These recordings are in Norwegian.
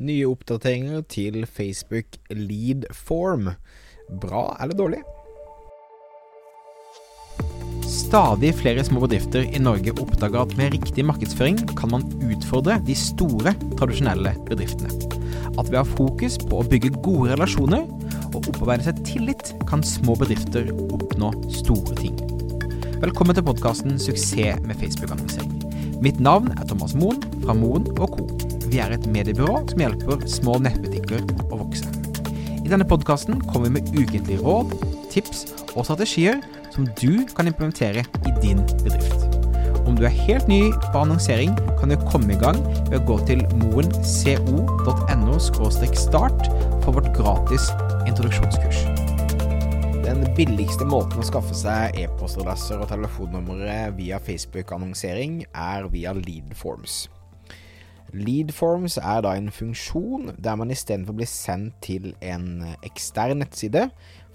Nye oppdateringer til Facebook Lead Form. Bra eller dårlig? Stadig flere små bedrifter i Norge oppdager at med riktig markedsføring kan man utfordre de store, tradisjonelle bedriftene. At ved å ha fokus på å bygge gode relasjoner og opparbeide seg tillit, kan små bedrifter oppnå store ting. Velkommen til podkasten 'Suksess med Facebook-annonsering'. Mitt navn er Thomas Moen fra Moen Co. Vi er et mediebyrå som hjelper små nettbutikker å vokse. I denne podkasten kommer vi med ukentlige råd, tips og strategier som du kan implementere i din bedrift. Om du er helt ny på annonsering, kan du komme i gang ved å gå til moenco.no start for vårt gratis introduksjonskurs. Den billigste måten å skaffe seg e-postadresser og telefonnumre via Facebook-annonsering er via Leadforms. Leadforms er da en funksjon der man istedenfor blir sendt til en ekstern nettside,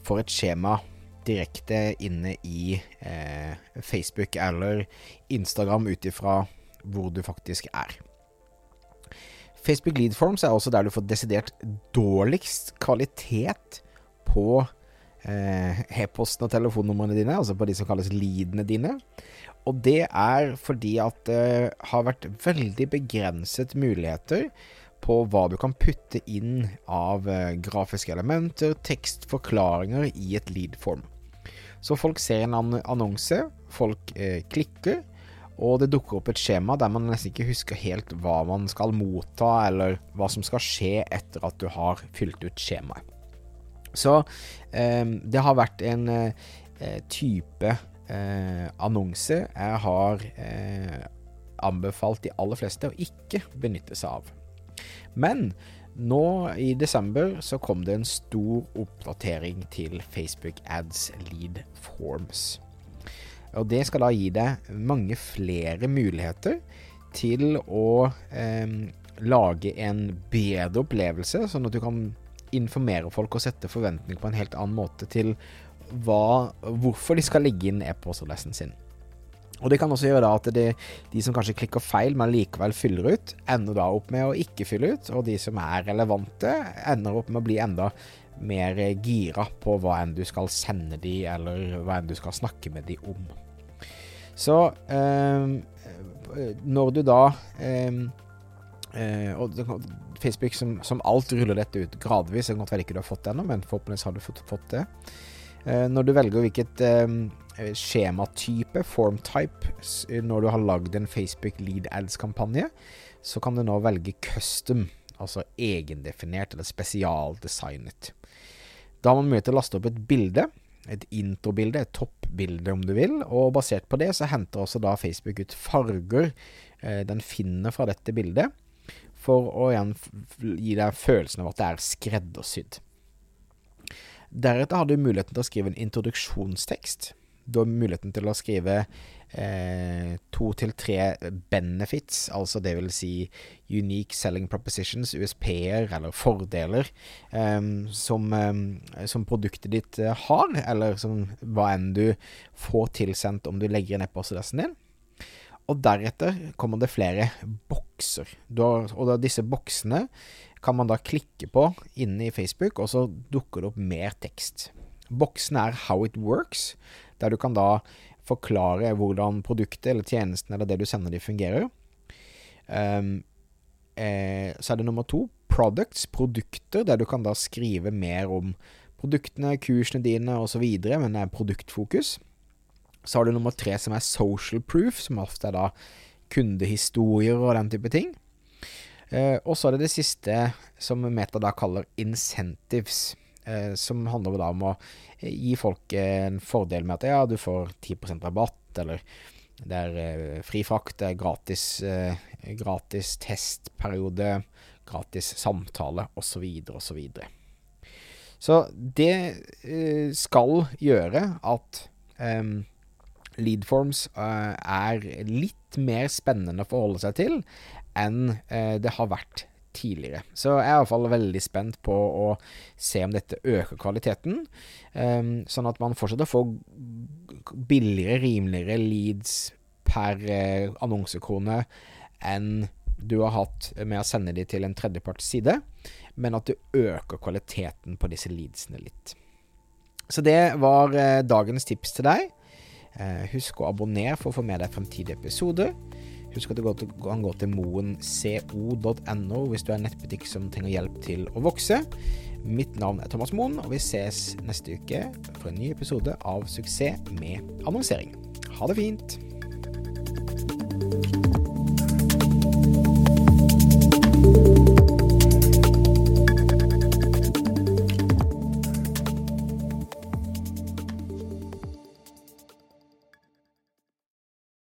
får et skjema direkte inne i eh, Facebook eller Instagram ut ifra hvor du faktisk er. Facebook Leadforms er også der du får desidert dårligst kvalitet på e-posten og telefonnumrene dine, altså på de som kalles leadene dine. Og det er fordi at det har vært veldig begrenset muligheter på hva du kan putte inn av eh, grafiske elementer, tekstforklaringer i et lead-form. Så folk ser en annonse, folk eh, klikker, og det dukker opp et skjema der man nesten ikke husker helt hva man skal motta, eller hva som skal skje etter at du har fylt ut skjemaet. Så eh, det har vært en eh, type eh, annonse jeg har eh, anbefalt de aller fleste å ikke benytte seg av. Men nå i desember så kom det en stor oppdatering til Facebook Ads Lead Forms. Og det skal da gi deg mange flere muligheter til å eh, lage en bedre opplevelse, sånn at du kan informere folk og sette forventninger på en helt annen måte til hva, hvorfor de skal legge inn e-postadressen sin. Og Det kan også gjøre da at det, de som kanskje klikker feil, men likevel fyller ut, ender da opp med å ikke fylle ut. Og de som er relevante, ender opp med å bli enda mer gira på hva enn du skal sende de, eller hva enn du skal snakke med de om. Så eh, når du da eh, eh, Og Facebook som, som, alt ruller dette ut gradvis, det kan godt være ikke du har fått det ennå, men forhåpentligvis har du fått, fått det. Eh, når du velger hvilket eh, skjematype, form type, når du har lagd en Facebook lead ads-kampanje, så kan du nå velge custom, altså egendefinert eller spesialdesignet. Da har man mulighet til å laste opp et bilde, et introbilde, et toppbilde om du vil, og basert på det så henter også da Facebook ut farger eh, den finner fra dette bildet, for å igjen gi deg følelsen av at det er skreddersydd. Deretter har du muligheten til å skrive en introduksjonstekst du har muligheten til å skrive eh, to til tre benefits, altså det vil si unique selling propositions, USP-er eller fordeler, eh, som, eh, som, produktet ditt eh, har, eller som hva enn du får tilsendt om du legger inn e-postadressen din. Og deretter kommer det flere bokser. Har, og disse boksene kan man da klikke på inne i Facebook, og så dukker det opp mer tekst. Boksene er How it works, der du kan da forklare hvordan produktet eller tjenesten eller det du sender de fungerer. Um, eh, så er det nummer to, products, produkter, der du kan da skrive mer om produktene, kursene dine osv., men det er produktfokus. Så har du nummer tre, som er social proof, som ofte er da kundehistorier og den type ting. Eh, og så er det det siste, som Meta da kaller incentives. Eh, som handler da om å eh, gi folk en fordel med at ja, du får 10% rabatt, eller det er eh, fri frakt, det er gratis, gratis testperiode, gratis samtale, osv., osv. Så, så det skal gjøre at um, Leadforms uh, er litt mer spennende å forholde seg til enn uh, det har vært tidligere. Så jeg er i hvert fall veldig spent på å se om dette øker kvaliteten, um, sånn at man fortsetter å få billigere, rimeligere leads per uh, annonsekrone enn du har hatt med å sende de til en tredjeparts side, men at du øker kvaliteten på disse leadsene litt. Så det var dagens tips til deg. Eh, husk å abonnere for å få med deg fremtidige episoder. Husk at du kan gå til moenco.no hvis du er en nettbutikk som trenger hjelp til å vokse. Mitt navn er Thomas Moen, og vi ses neste uke for en ny episode av Suksess med annonsering. Ha det fint!